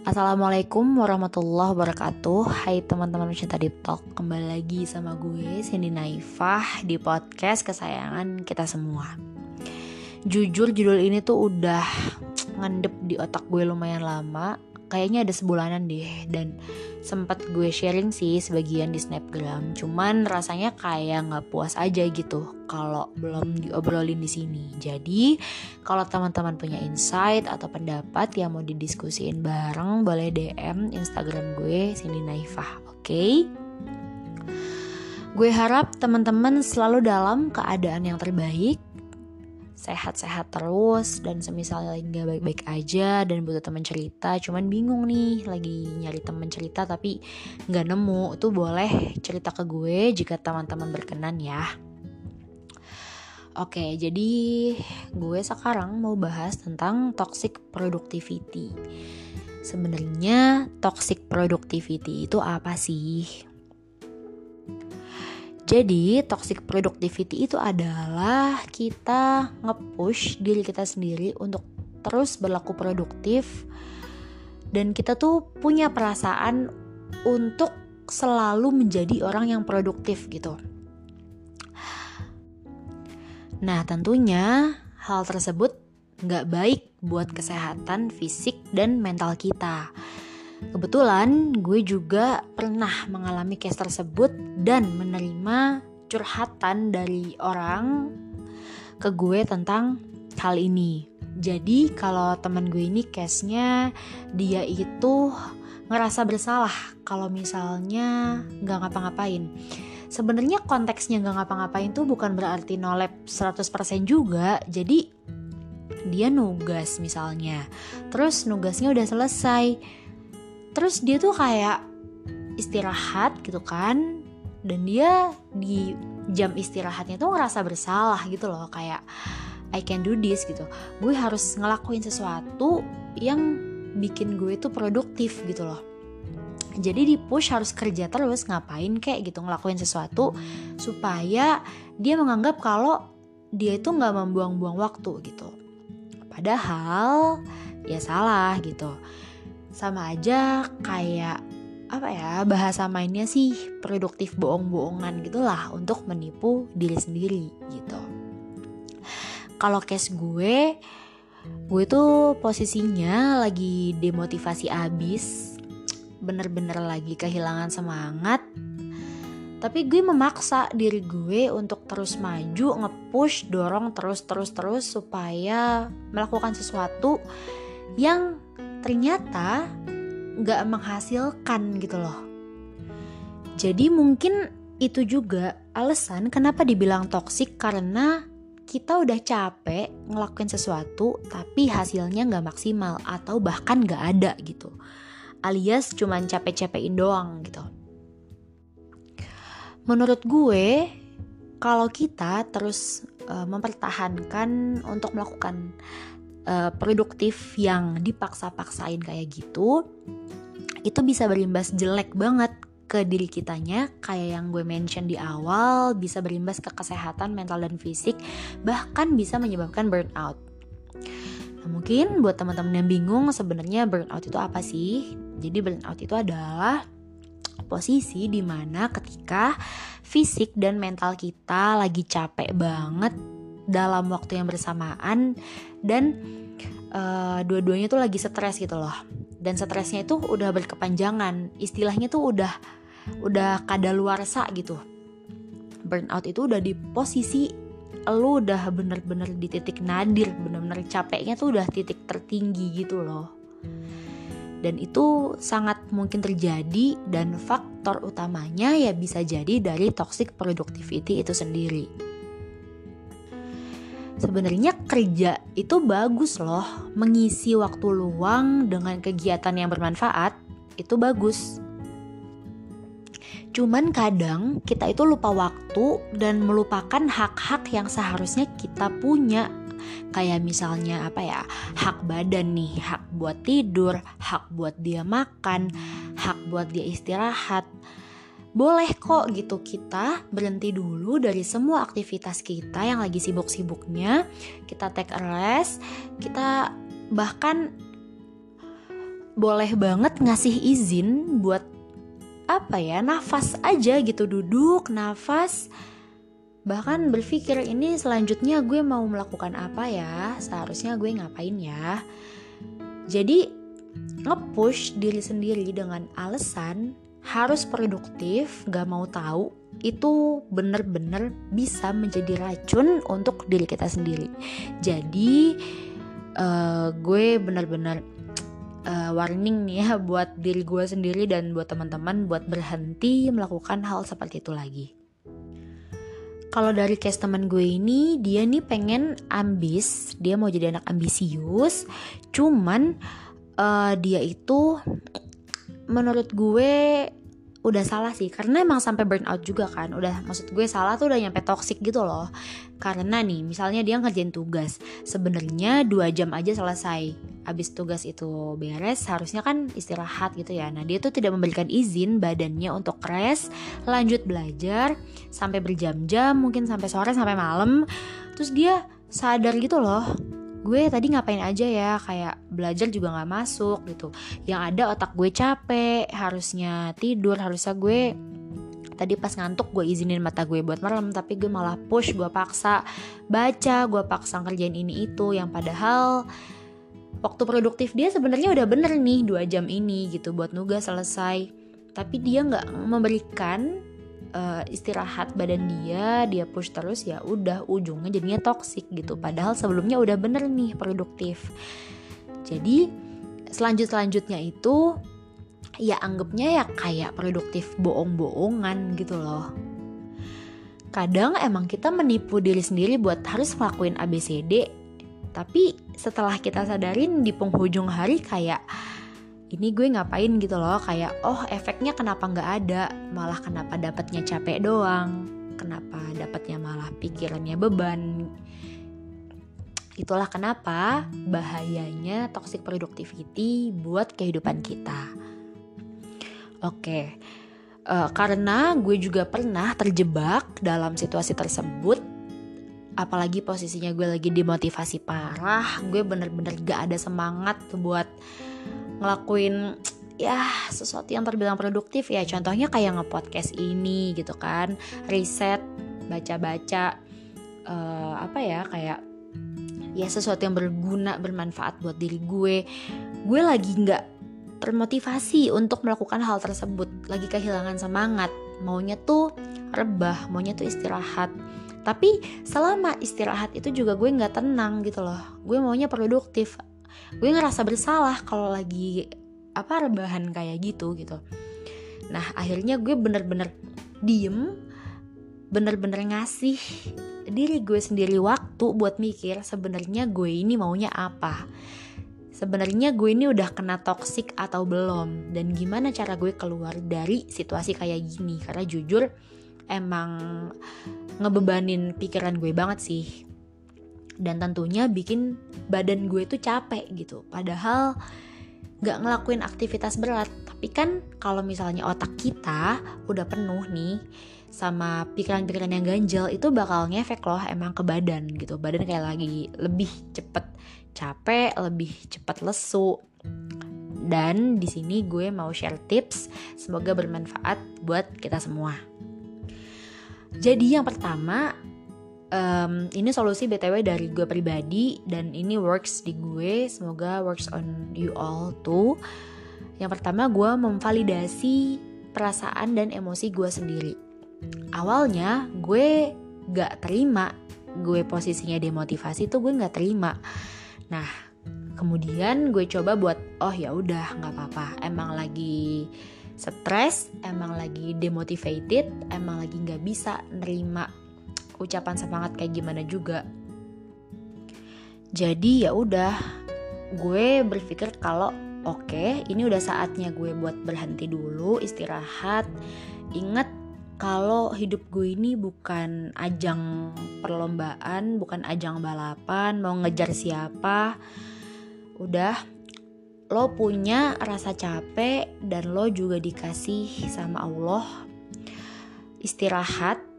Assalamualaikum warahmatullahi wabarakatuh. Hai teman-teman pecinta Deep Talk Kembali lagi sama gue Cindy Naifah Di podcast kesayangan kita semua. Jujur judul ini tuh udah Ngendep di otak gue lumayan lama Kayaknya ada sebulanan deh. Dan sempat gue sharing sih sebagian di snapgram. Cuman rasanya kayak nggak puas aja gitu kalau belum diobrolin di sini. Jadi kalau teman-teman punya insight atau pendapat yang mau didiskusiin bareng boleh dm instagram gue Cindy Naifah oke? Okay? gue harap teman-teman selalu dalam keadaan yang terbaik sehat-sehat terus dan semisal lagi gak baik-baik aja dan butuh teman cerita cuman bingung nih lagi nyari teman cerita tapi nggak nemu tuh boleh cerita ke gue jika teman-teman berkenan ya Oke, jadi gue sekarang mau bahas tentang toxic productivity. Sebenarnya toxic productivity itu apa sih? Jadi, toxic productivity itu adalah kita nge-push diri kita sendiri untuk terus berlaku produktif dan kita tuh punya perasaan untuk selalu menjadi orang yang produktif gitu. Nah, tentunya hal tersebut nggak baik buat kesehatan fisik dan mental kita. Kebetulan gue juga pernah mengalami case tersebut dan menerima curhatan dari orang ke gue tentang hal ini. Jadi kalau teman gue ini case-nya dia itu ngerasa bersalah kalau misalnya nggak ngapa-ngapain. Sebenarnya konteksnya nggak ngapa-ngapain tuh bukan berarti nolep 100% juga. Jadi dia nugas misalnya. Terus nugasnya udah selesai terus dia tuh kayak istirahat gitu kan. Dan dia di jam istirahatnya tuh ngerasa bersalah gitu loh. Kayak I can do this gitu. Gue harus ngelakuin sesuatu yang bikin gue tuh produktif gitu loh. Jadi di push harus kerja terus ngapain kayak gitu ngelakuin sesuatu supaya dia menganggap kalau dia itu nggak membuang-buang waktu gitu. Padahal ya salah gitu sama aja kayak apa ya bahasa mainnya sih produktif bohong-bohongan gitulah untuk menipu diri sendiri gitu. Kalau case gue, gue tuh posisinya lagi demotivasi abis, bener-bener lagi kehilangan semangat. Tapi gue memaksa diri gue untuk terus maju, nge-push, dorong terus terus terus supaya melakukan sesuatu yang ternyata nggak menghasilkan gitu loh. Jadi mungkin itu juga alasan kenapa dibilang toksik karena kita udah capek ngelakuin sesuatu tapi hasilnya nggak maksimal atau bahkan nggak ada gitu. Alias cuman capek-capekin doang gitu. Menurut gue kalau kita terus uh, mempertahankan untuk melakukan uh, produktif yang dipaksa-paksain kayak gitu itu bisa berimbas jelek banget ke diri kitanya kayak yang gue mention di awal bisa berimbas ke kesehatan mental dan fisik bahkan bisa menyebabkan burnout. Nah, mungkin buat teman-teman yang bingung sebenarnya burnout itu apa sih? Jadi burnout itu adalah posisi di mana ketika fisik dan mental kita lagi capek banget dalam waktu yang bersamaan dan uh, dua-duanya tuh lagi stres gitu loh. Dan stresnya itu udah berkepanjangan. Istilahnya tuh udah udah kadaluarsa gitu. Burnout itu udah di posisi lu udah bener-bener di titik nadir bener-bener capeknya tuh udah titik tertinggi gitu loh. Dan itu sangat mungkin terjadi dan faktor utamanya ya bisa jadi dari toxic productivity itu sendiri sebenarnya kerja itu bagus loh. Mengisi waktu luang dengan kegiatan yang bermanfaat itu bagus. Cuman kadang kita itu lupa waktu dan melupakan hak-hak yang seharusnya kita punya. Kayak misalnya apa ya hak badan nih hak buat tidur hak buat dia makan hak buat dia istirahat boleh kok gitu kita berhenti dulu dari semua aktivitas kita yang lagi sibuk-sibuknya. Kita take a rest kita bahkan boleh banget ngasih izin buat apa ya nafas aja gitu duduk nafas. Bahkan berpikir ini selanjutnya gue mau melakukan apa ya? Seharusnya gue ngapain ya? Jadi nge-push diri sendiri dengan alasan harus produktif gak mau tahu itu bener-bener bisa menjadi racun untuk diri kita sendiri jadi uh, gue bener-bener uh, warning nih ya buat diri gue sendiri dan buat teman-teman buat berhenti melakukan hal seperti itu lagi. Kalau dari case teman gue ini, dia nih pengen ambis, dia mau jadi anak ambisius, cuman uh, dia itu menurut gue udah salah sih. Karena emang sampai burn out juga kan. Udah maksud gue salah tuh udah nyampe toxic gitu loh. Karena nih misalnya dia ngerjain tugas. Sebenarnya dua jam aja selesai. Abis tugas itu beres harusnya kan istirahat gitu ya. Nah dia tuh tidak memberikan izin badannya untuk rest lanjut belajar sampai berjam-jam mungkin sampai sore sampai malam. Terus dia sadar gitu loh gue tadi ngapain aja ya kayak belajar juga nggak masuk gitu. Yang ada otak gue capek harusnya tidur harusnya gue tadi pas ngantuk gue izinin mata gue buat merem tapi gue malah push gue paksa baca gue paksa ngerjain ini itu yang padahal waktu produktif dia sebenarnya udah bener nih dua jam ini gitu buat nugas selesai. Tapi dia nggak memberikan uh, istirahat badan dia dia push terus ya udah ujungnya jadinya toxic gitu. Padahal sebelumnya udah bener nih produktif. Jadi selanjut selanjutnya itu ya anggapnya ya kayak produktif bohong-bohongan gitu loh. Kadang emang kita menipu diri sendiri buat harus ngelakuin ABCD tapi setelah kita sadarin di penghujung hari kayak ini gue ngapain gitu loh kayak oh efeknya kenapa nggak ada? Malah kenapa dapatnya capek doang? Kenapa dapatnya malah pikirannya beban? Itulah kenapa bahayanya toxic productivity buat kehidupan kita. Oke uh, karena gue juga pernah terjebak dalam situasi tersebut apalagi posisinya gue lagi dimotivasi parah gue bener-bener gak ada semangat buat ngelakuin ya sesuatu yang terbilang produktif. Ya contohnya kayak nge-podcast ini gitu kan. Riset baca-baca uh, apa ya kayak ya sesuatu yang berguna bermanfaat buat diri gue. Gue lagi nggak termotivasi untuk melakukan hal tersebut. Lagi kehilangan semangat. Maunya tuh rebah maunya tuh istirahat. Tapi selama istirahat itu juga gue nggak tenang gitu loh. Gue maunya produktif gue ngerasa bersalah kalau lagi apa rebahan kayak gitu gitu. Nah akhirnya gue bener-bener diem bener-bener ngasih diri gue sendiri waktu buat mikir sebenarnya gue ini maunya apa. Sebenarnya gue ini udah kena toxic atau belum? Dan gimana cara gue keluar dari situasi kayak gini? Karena jujur emang ngebebanin pikiran gue banget sih dan tentunya bikin badan gue tuh capek gitu. Padahal gak ngelakuin aktivitas berat. Tapi kan kalau misalnya otak kita udah penuh nih sama pikiran-pikiran yang ganjel itu bakal ngefek loh emang ke badan gitu. Badan kayak lagi lebih cepet capek lebih cepet lesu. Dan di sini gue mau share tips. Semoga bermanfaat buat kita semua. Jadi yang pertama um, ini solusi btw dari gue pribadi dan ini works di gue. Semoga works on you all too. Yang pertama gue memvalidasi perasaan dan emosi gue sendiri. Awalnya gue gak terima gue posisinya demotivasi tuh gue gak terima. Nah kemudian gue coba buat oh ya udah nggak apa-apa. Emang lagi stres emang lagi demotivated emang lagi nggak bisa nerima ucapan semangat kayak gimana juga. Jadi ya udah gue berpikir kalau oke okay, ini udah saatnya gue buat berhenti dulu istirahat. Ingat kalau hidup gue ini bukan ajang perlombaan bukan ajang balapan mau ngejar siapa. Udah lo punya rasa capek dan lo juga dikasih sama Allah. Istirahat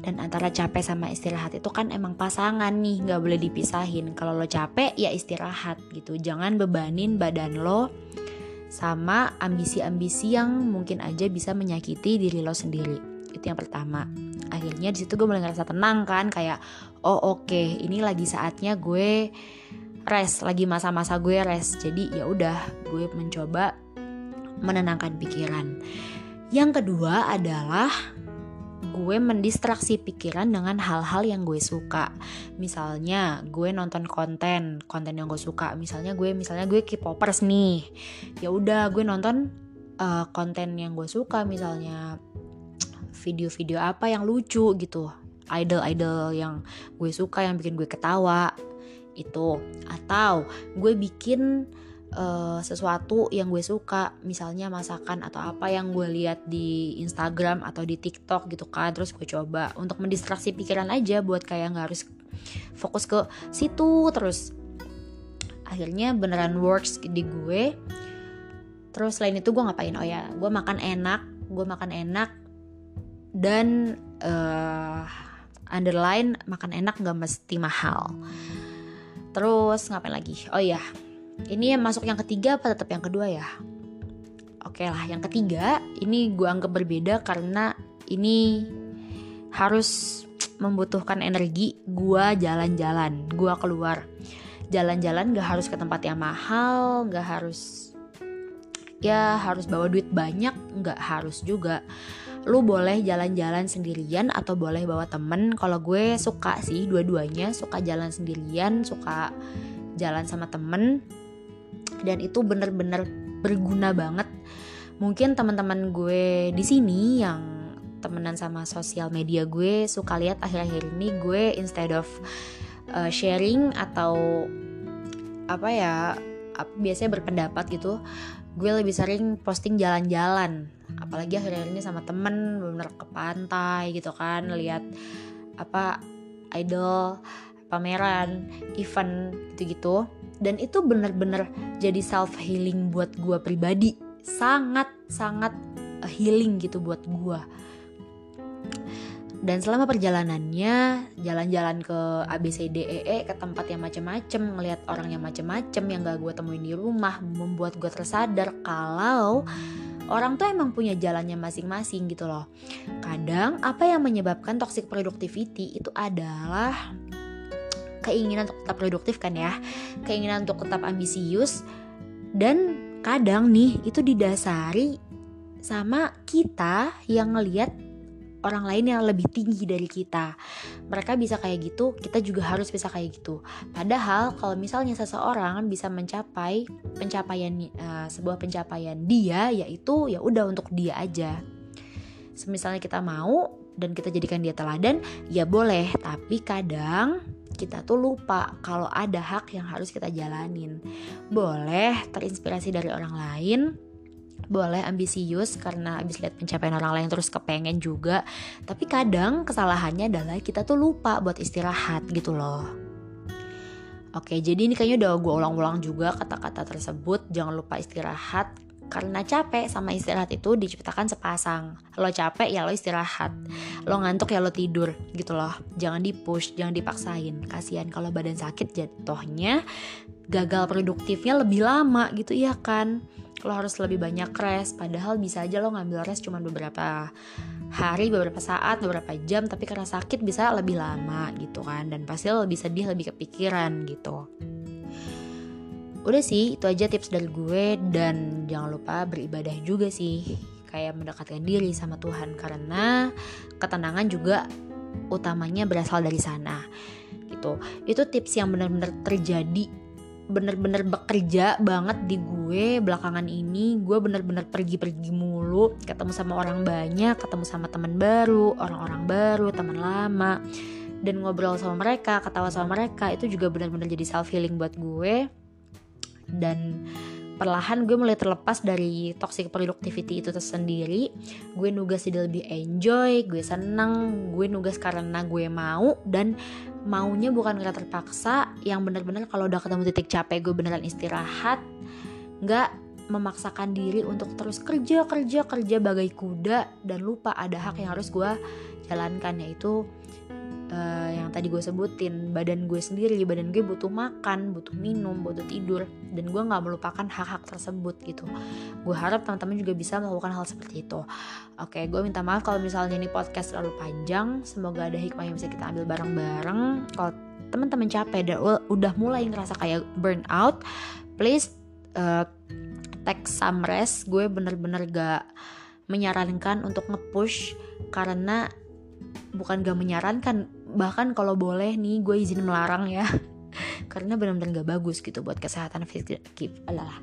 dan antara capek sama istirahat itu kan emang pasangan nih nggak boleh dipisahin. Kalau lo capek ya istirahat gitu. Jangan bebanin badan lo sama ambisi-ambisi yang mungkin aja bisa menyakiti diri lo sendiri. Itu yang pertama. Akhirnya di situ gue mulai ngerasa tenang kan kayak oh oke okay, ini lagi saatnya gue rest lagi masa-masa gue rest. Jadi ya udah gue mencoba menenangkan pikiran. Yang kedua adalah gue mendistraksi pikiran dengan hal-hal yang gue suka. Misalnya gue nonton konten, konten yang gue suka. Misalnya gue misalnya gue K-popers nih. Ya udah gue nonton uh, konten yang gue suka misalnya video-video apa yang lucu gitu. Idol-idol yang gue suka yang bikin gue ketawa itu atau gue bikin uh, sesuatu yang gue suka misalnya masakan atau apa yang gue lihat di Instagram atau di TikTok gitu kan terus gue coba untuk mendistraksi pikiran aja buat kayak nggak harus fokus ke situ terus akhirnya beneran works di gue. Terus selain itu gue ngapain? Oh ya gue makan enak gue makan enak dan uh, underline makan enak gak mesti mahal. Terus ngapain lagi? Oh ya ini yang masuk yang ketiga apa tetap yang kedua ya? Oke lah, yang ketiga ini gue anggap berbeda karena ini harus membutuhkan energi gue jalan-jalan, gue keluar jalan-jalan gak harus ke tempat yang mahal, gak harus ya harus bawa duit banyak, gak harus juga. Lu boleh jalan-jalan sendirian atau boleh bawa temen. Kalau gue suka sih dua-duanya, suka jalan sendirian, suka jalan sama temen dan itu bener-bener berguna banget. Mungkin teman-teman gue di sini yang temenan sama sosial media gue suka lihat akhir-akhir ini gue instead of uh, sharing atau apa ya biasanya berpendapat gitu gue lebih sering posting jalan-jalan. Apalagi akhir-akhir ini sama temen bener ke pantai gitu kan lihat apa idol pameran event gitu-gitu dan itu bener-bener jadi self healing buat gue pribadi. Sangat sangat eh, healing gitu buat gue dan selama perjalanannya jalan-jalan ke ABCDEE e, ke tempat yang macem-macem ngelihat orang yang macem-macem yang gak gue temuin di rumah membuat gue tersadar kalau orang tuh emang punya jalannya masing-masing gitu loh. Kadang apa yang menyebabkan toxic productivity itu adalah keinginan untuk tetap produktif kan ya keinginan untuk tetap ambisius dan kadang nih itu didasari sama kita yang ngelihat orang lain yang lebih tinggi dari kita. Mereka bisa kayak gitu, kita juga harus bisa kayak gitu. Padahal kalau misalnya seseorang bisa mencapai pencapaian uh, sebuah pencapaian dia yaitu ya udah untuk dia aja. Semisalnya kita mau dan kita jadikan dia teladan, ya boleh, tapi kadang kita tuh lupa kalau ada hak yang harus kita jalanin. Boleh terinspirasi dari orang lain, boleh ambisius karena abis lihat pencapaian orang lain terus kepengen juga. Tapi kadang kesalahannya adalah kita tuh lupa buat istirahat gitu loh. Oke, jadi ini kayaknya udah gue ulang-ulang juga kata-kata tersebut. Jangan lupa istirahat karena capek sama istirahat itu diciptakan sepasang. Lo capek ya lo istirahat. Lo ngantuk ya lo tidur gitu loh. Jangan dipush, jangan dipaksain. Kasihan kalau badan sakit jatuhnya gagal produktifnya lebih lama gitu ya kan. Lo harus lebih banyak rest padahal bisa aja lo ngambil rest cuma beberapa hari, beberapa saat, beberapa jam tapi karena sakit bisa lebih lama gitu kan dan pasti lo lebih sedih, lebih kepikiran gitu udah sih itu aja tips dari gue dan jangan lupa beribadah juga sih. Kayak mendekatkan diri sama Tuhan karena ketenangan juga utamanya berasal dari sana. Gitu. Itu tips yang benar-benar terjadi bener-bener bekerja banget di gue belakangan ini. Gue bener-bener pergi-pergi mulu ketemu sama orang banyak ketemu sama teman baru orang-orang baru teman lama. Dan ngobrol sama mereka ketawa sama mereka itu juga bener-bener jadi self healing buat gue dan perlahan gue mulai terlepas dari toxic productivity itu tersendiri. Gue nugas jadi lebih enjoy gue seneng gue nugas karena gue mau. Dan maunya bukan karena terpaksa yang bener-bener kalau udah ketemu titik capek gue beneran istirahat. Nggak memaksakan diri untuk terus kerja kerja kerja bagai kuda. Dan lupa ada hak yang harus gue jalankan yaitu uh, yang tadi gue sebutin badan gue sendiri badan gue butuh makan butuh minum butuh tidur dan gue nggak melupakan hak-hak tersebut gitu. Gue harap teman-teman juga bisa melakukan hal seperti itu. Oke gue minta maaf kalau misalnya ini podcast terlalu panjang. Semoga ada hikmah yang bisa kita ambil bareng-bareng. Kalau teman-teman capek dan udah mulai ngerasa kayak burnout please uh, take some rest. Gue bener-bener gak menyarankan untuk nge-push karena bukan gak menyarankan bahkan kalau boleh nih gue izin melarang ya karena benar-benar gak bagus gitu buat kesehatan fisik adalah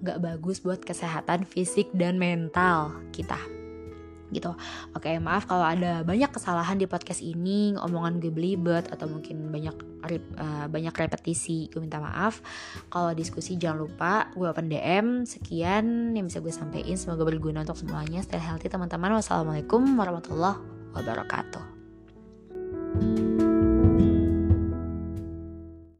gak bagus buat kesehatan fisik dan mental kita gitu. Oke, maaf kalau ada banyak kesalahan di podcast ini, omongan gue belibet atau mungkin banyak uh, banyak repetisi. Gue minta maaf. Kalau diskusi jangan lupa gue open DM. Sekian yang bisa gue sampaikan. Semoga berguna untuk semuanya. Stay healthy teman-teman. Wassalamualaikum warahmatullahi wabarakatuh. thank you